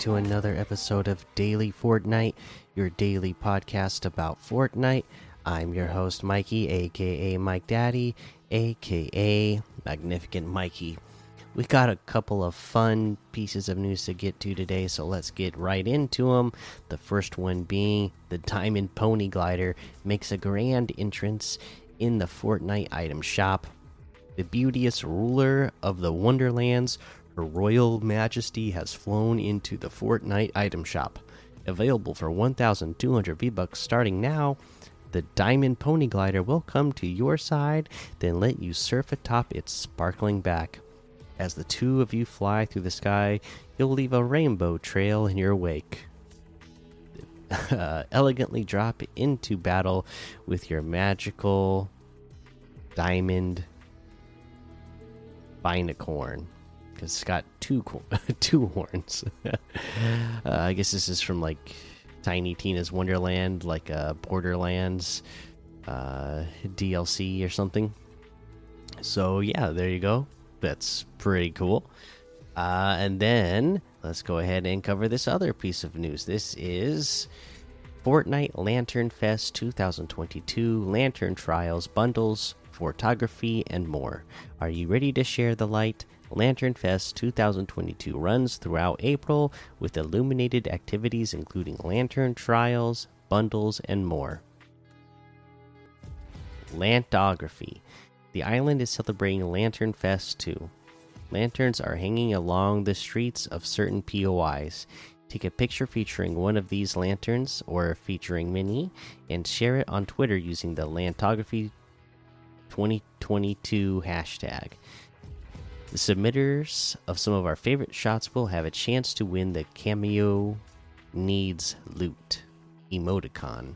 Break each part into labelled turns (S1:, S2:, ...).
S1: To another episode of Daily Fortnite, your daily podcast about Fortnite. I'm your host, Mikey, aka Mike Daddy, aka Magnificent Mikey. We got a couple of fun pieces of news to get to today, so let's get right into them. The first one being the Diamond Pony Glider makes a grand entrance in the Fortnite item shop. The beauteous ruler of the Wonderlands, Her Royal Majesty, has flown into the Fortnite item shop. Available for 1,200 V Bucks starting now, the Diamond Pony Glider will come to your side, then let you surf atop its sparkling back. As the two of you fly through the sky, you'll leave a rainbow trail in your wake. Elegantly drop into battle with your magical diamond binacorn because it's got two two horns. uh, I guess this is from like Tiny Tina's Wonderland, like uh, Borderlands uh, DLC or something. So yeah, there you go. That's pretty cool. Uh, and then let's go ahead and cover this other piece of news. This is Fortnite Lantern Fest 2022 Lantern Trials bundles, photography, and more. Are you ready to share the light? Lantern Fest 2022 runs throughout April with illuminated activities including lantern trials, bundles, and more. Lantography. The island is celebrating Lantern Fest too. Lanterns are hanging along the streets of certain POIs. Take a picture featuring one of these lanterns or featuring many and share it on Twitter using the Lantography 2022 hashtag. The submitters of some of our favorite shots will have a chance to win the Cameo Needs Loot emoticon.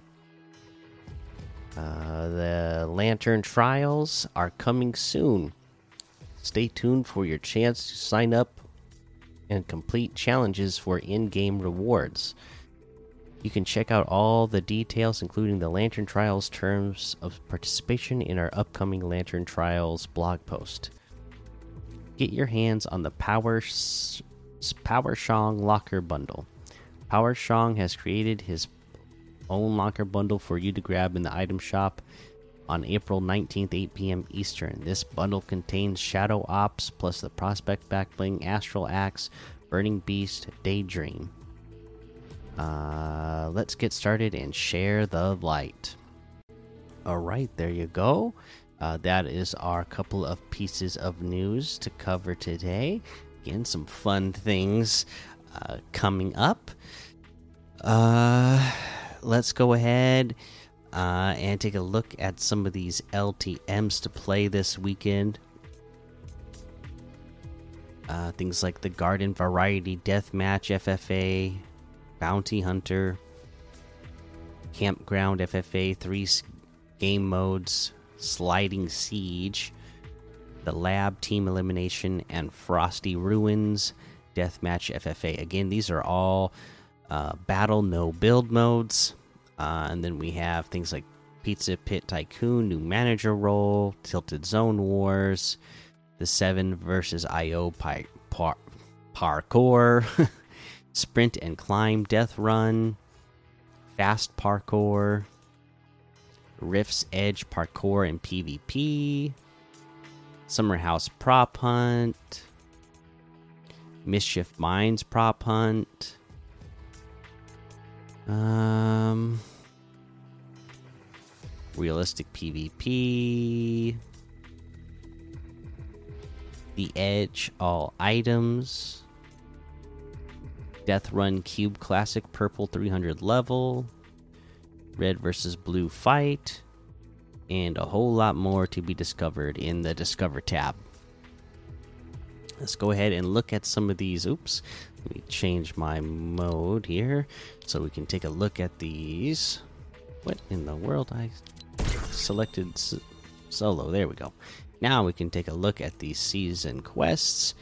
S1: Uh, the Lantern Trials are coming soon. Stay tuned for your chance to sign up and complete challenges for in game rewards. You can check out all the details, including the Lantern Trials terms of participation, in our upcoming Lantern Trials blog post. Get your hands on the Power Power Shong Locker Bundle. Power Shong has created his own locker bundle for you to grab in the item shop on April 19th, 8 p.m. Eastern. This bundle contains Shadow Ops plus the Prospect Backbling, Astral Axe, Burning Beast, Daydream. Uh, let's get started and share the light. All right, there you go. Uh, that is our couple of pieces of news to cover today. Again, some fun things uh, coming up. Uh, let's go ahead uh, and take a look at some of these LTMs to play this weekend. Uh, things like the Garden Variety Deathmatch FFA, Bounty Hunter, Campground FFA, three game modes, Sliding Siege, the Lab Team Elimination, and Frosty Ruins Deathmatch FFA. Again, these are all uh, battle no build modes. Uh, and then we have things like Pizza Pit Tycoon, new manager role, Tilted Zone Wars, the Seven versus IO pi par parkour, Sprint and Climb Death Run, Fast Parkour, Rift's Edge Parkour and PvP, Summer House Prop Hunt, Mischief Minds Prop Hunt. Um, realistic PvP. The Edge, all items. Death Run Cube Classic Purple 300 level. Red versus Blue fight. And a whole lot more to be discovered in the Discover tab. Let's go ahead and look at some of these. Oops. Let me change my mode here so we can take a look at these. What in the world? I selected solo. There we go. Now we can take a look at these season quests.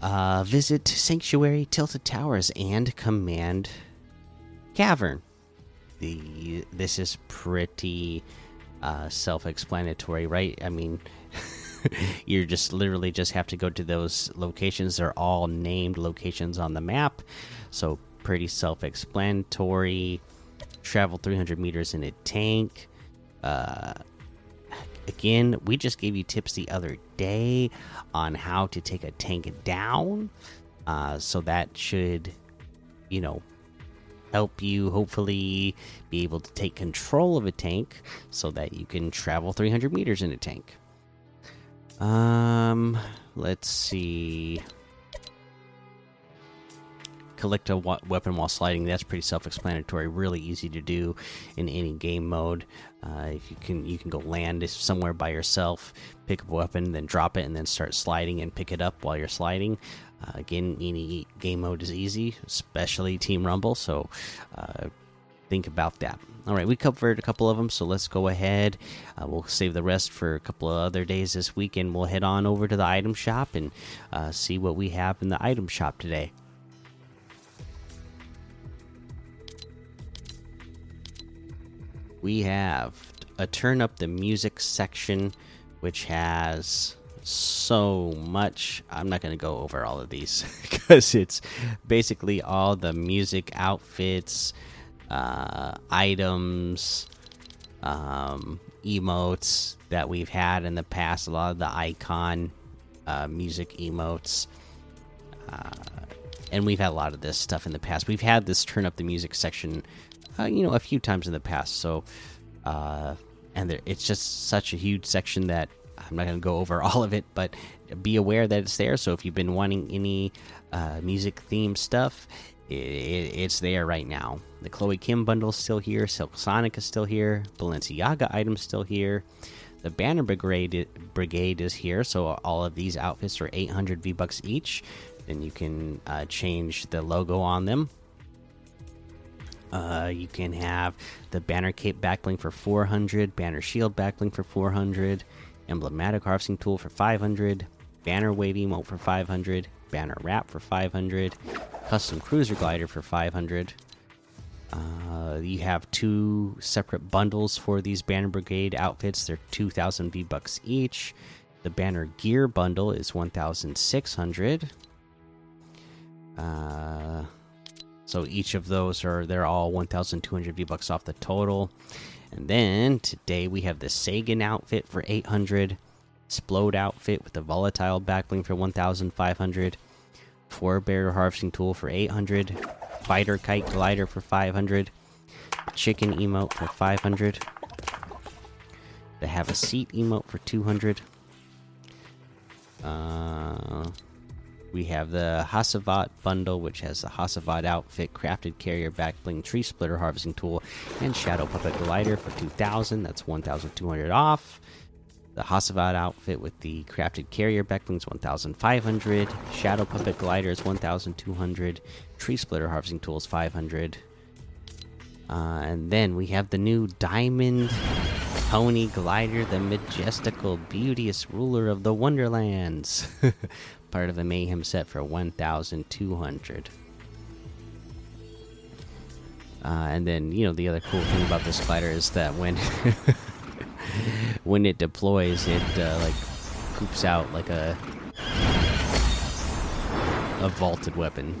S1: Uh, visit Sanctuary, Tilted Towers, and Command Cavern. The this is pretty uh, self-explanatory, right? I mean, you just literally just have to go to those locations. They're all named locations on the map, so pretty self-explanatory. Travel 300 meters in a tank. Uh, again, we just gave you tips the other day on how to take a tank down. Uh, so that should, you know, help you hopefully be able to take control of a tank so that you can travel 300 meters in a tank. Um, let's see. Collect a weapon while sliding. That's pretty self-explanatory. Really easy to do in any game mode. Uh, if you can, you can go land somewhere by yourself, pick up a weapon, then drop it, and then start sliding and pick it up while you're sliding. Uh, again, any game mode is easy, especially Team Rumble. So uh, think about that. All right, we covered a couple of them, so let's go ahead. Uh, we'll save the rest for a couple of other days this week, and we'll head on over to the item shop and uh, see what we have in the item shop today. We have a turn up the music section, which has so much. I'm not going to go over all of these because it's basically all the music outfits, uh, items, um, emotes that we've had in the past. A lot of the icon uh, music emotes. Uh, and we've had a lot of this stuff in the past. We've had this turn up the music section, uh, you know, a few times in the past. So, uh, and there, it's just such a huge section that I'm not going to go over all of it, but be aware that it's there. So if you've been wanting any uh, music theme stuff, it, it, it's there right now. The Chloe Kim bundle is still here. Silk Sonic is still here. Balenciaga items still here. The Banner Brigade Brigade is here. So all of these outfits are 800 V bucks each. Then you can uh, change the logo on them. Uh, you can have the banner cape backbling for 400, banner shield backbling for 400, emblematic harvesting tool for 500, banner weight emote for 500, banner wrap for 500, custom cruiser glider for 500. Uh, you have two separate bundles for these banner brigade outfits. They're 2,000 V bucks each. The banner gear bundle is 1,600. Uh, so each of those are they're all 1,200 V bucks off the total. And then today we have the Sagan outfit for 800, Splode outfit with the volatile backbling for 1,500, Four Bear harvesting tool for 800, Fighter kite glider for 500, Chicken emote for 500. They have a seat emote for 200. Uh, we have the Hasavat bundle, which has the Hasavat outfit, crafted carrier backbling, tree splitter harvesting tool, and shadow puppet glider for 2,000. That's 1,200 off. The Hasavat outfit with the crafted carrier backbling is 1,500. Shadow puppet glider is 1,200. Tree splitter harvesting tool is 500. Uh, and then we have the new diamond pony glider, the majestical, beauteous ruler of the Wonderlands. part of the mayhem set for 1200 uh, and then you know the other cool thing about this glider is that when when it deploys it uh, like poops out like a a vaulted weapon.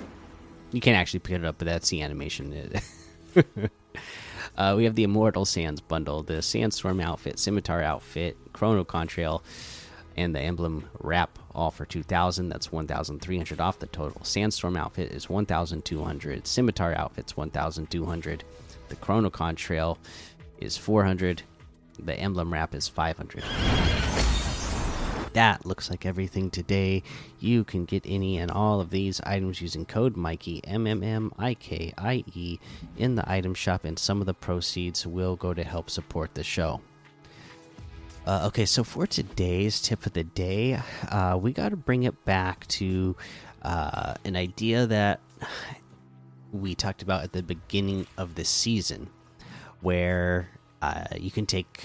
S1: You can't actually pick it up but that's the animation. Uh, we have the immortal sands bundle the sandstorm outfit scimitar outfit chrono contrail and the emblem wrap all for 2000 that's 1300 off. The total sandstorm outfit is 1200 scimitar outfit's 1200 the chrono trail is 400 the emblem wrap is 500 that looks like everything today. You can get any and all of these items using code Mikey M M M I K I E in the item shop, and some of the proceeds will go to help support the show. Uh, okay, so for today's tip of the day, uh, we got to bring it back to uh, an idea that we talked about at the beginning of the season, where uh, you can take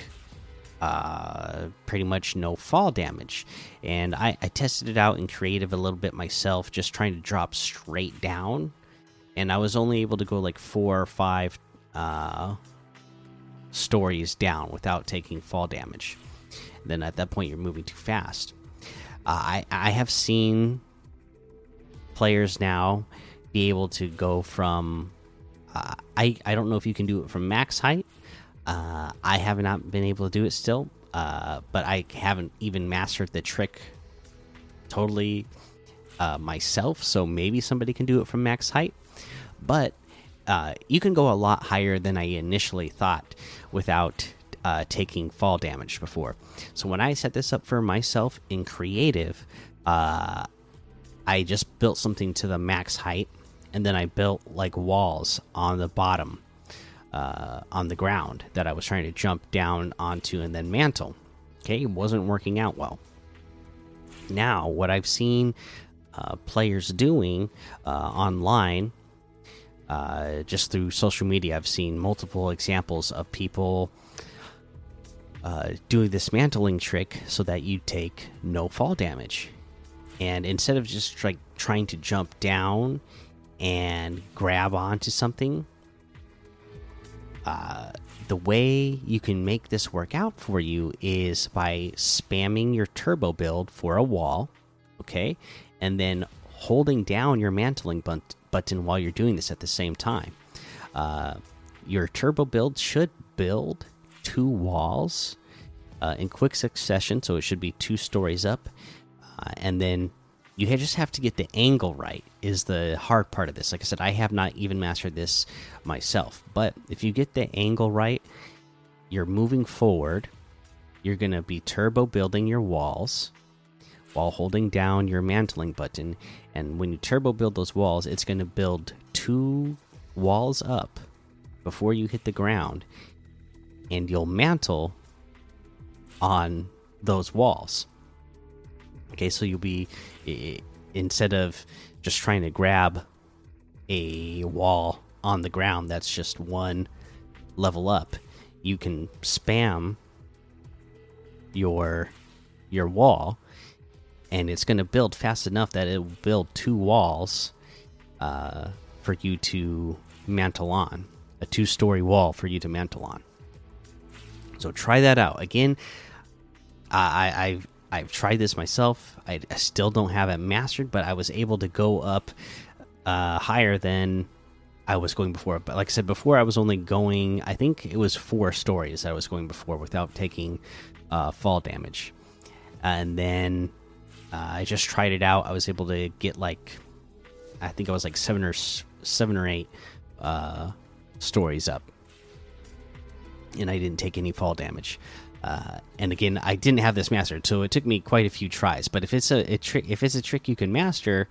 S1: uh, pretty much no fall damage. And I, I tested it out in creative a little bit myself, just trying to drop straight down. And I was only able to go like four or five uh, stories down without taking fall damage then at that point you're moving too fast. Uh, I I have seen players now be able to go from uh, I I don't know if you can do it from max height. Uh, I have not been able to do it still, uh, but I haven't even mastered the trick totally uh, myself. So maybe somebody can do it from max height, but uh, you can go a lot higher than I initially thought without uh, taking fall damage before. So when I set this up for myself in creative, uh, I just built something to the max height, and then I built like walls on the bottom, uh, on the ground that I was trying to jump down onto and then mantle. Okay, it wasn't working out well. Now, what I've seen uh, players doing uh, online, uh, just through social media, I've seen multiple examples of people uh, doing this mantling trick so that you take no fall damage. And instead of just like trying to jump down and grab onto something, uh, the way you can make this work out for you is by spamming your turbo build for a wall, okay, and then holding down your mantling button while you're doing this at the same time. Uh, your turbo build should build two walls uh, in quick succession, so it should be two stories up, uh, and then you just have to get the angle right is the hard part of this. Like i said i have not even mastered this myself but if you get the angle right you're moving forward. You're going to be turbo building your walls while holding down your mantling button. And when you turbo build those walls it's going to build two walls up before you hit the ground and you'll mantle on those walls. Okay, so you'll be instead of just trying to grab a wall on the ground that's just one level up, you can spam your your wall and it's going to build fast enough that it will build two walls uh, for you to mantle on a two story wall for you to mantle on so try that out again i i've I've tried this myself. I, I, still don't have it mastered, but I was able to go up uh, higher than I was going before. But like I said before, I was only going. I think it was four stories that I was going before without taking uh, fall damage, and then uh, I just tried it out. I was able to get like, I think I was like seven or seven or eight uh, stories up, and I didn't take any fall damage. Uh, and again, I didn't have this mastered, so it took me quite a few tries. But if it's a, a trick, if it's a trick you can master,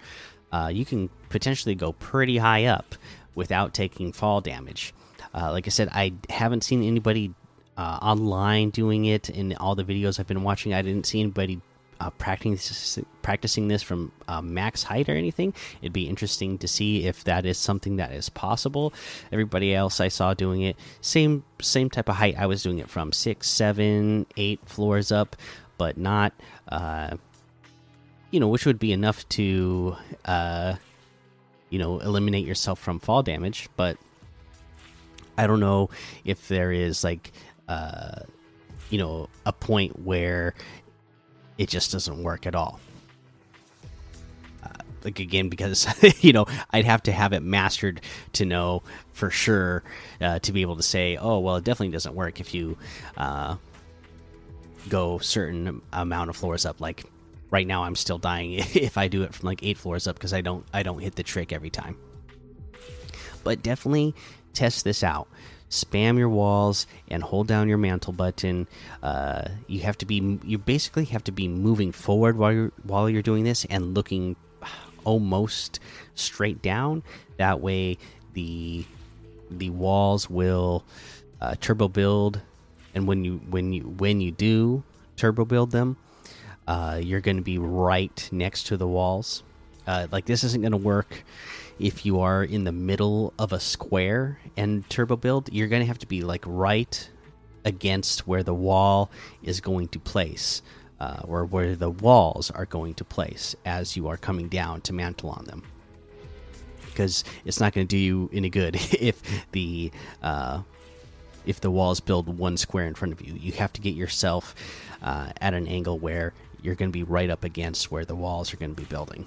S1: uh, you can potentially go pretty high up without taking fall damage. Uh, like I said, I haven't seen anybody uh, online doing it in all the videos I've been watching. I didn't see anybody uh, practicing practicing this from uh, max height or anything. It'd be interesting to see if that is something that is possible. Everybody else I saw doing it same same type of height I was doing it from six, seven, eight floors up, but not uh, you know which would be enough to uh, you know eliminate yourself from fall damage. But I don't know if there is like uh, you know a point where it just doesn't work at all. Uh, like again, because you know I'd have to have it mastered to know for sure uh, to be able to say, oh well, it definitely doesn't work if you uh, go certain amount of floors up. Like right now, I'm still dying if I do it from like eight floors up because I don't I don't hit the trick every time. But definitely test this out spam your walls and hold down your mantle button. Uh, you have to be you basically have to be moving forward while you're while you're doing this and looking almost straight down. That way the the walls will uh, turbo build, and when you when you when you do turbo build them, uh, you're going to be right next to the walls. Uh, like this isn't going to work if you are in the middle of a square and turbo build, you're going to have to be like right against where the wall is going to place, uh, or where the walls are going to place as you are coming down to mantle on them. Because it's not going to do you any good if the uh, if the walls build one square in front of you. You have to get yourself uh, at an angle where you're going to be right up against where the walls are going to be building.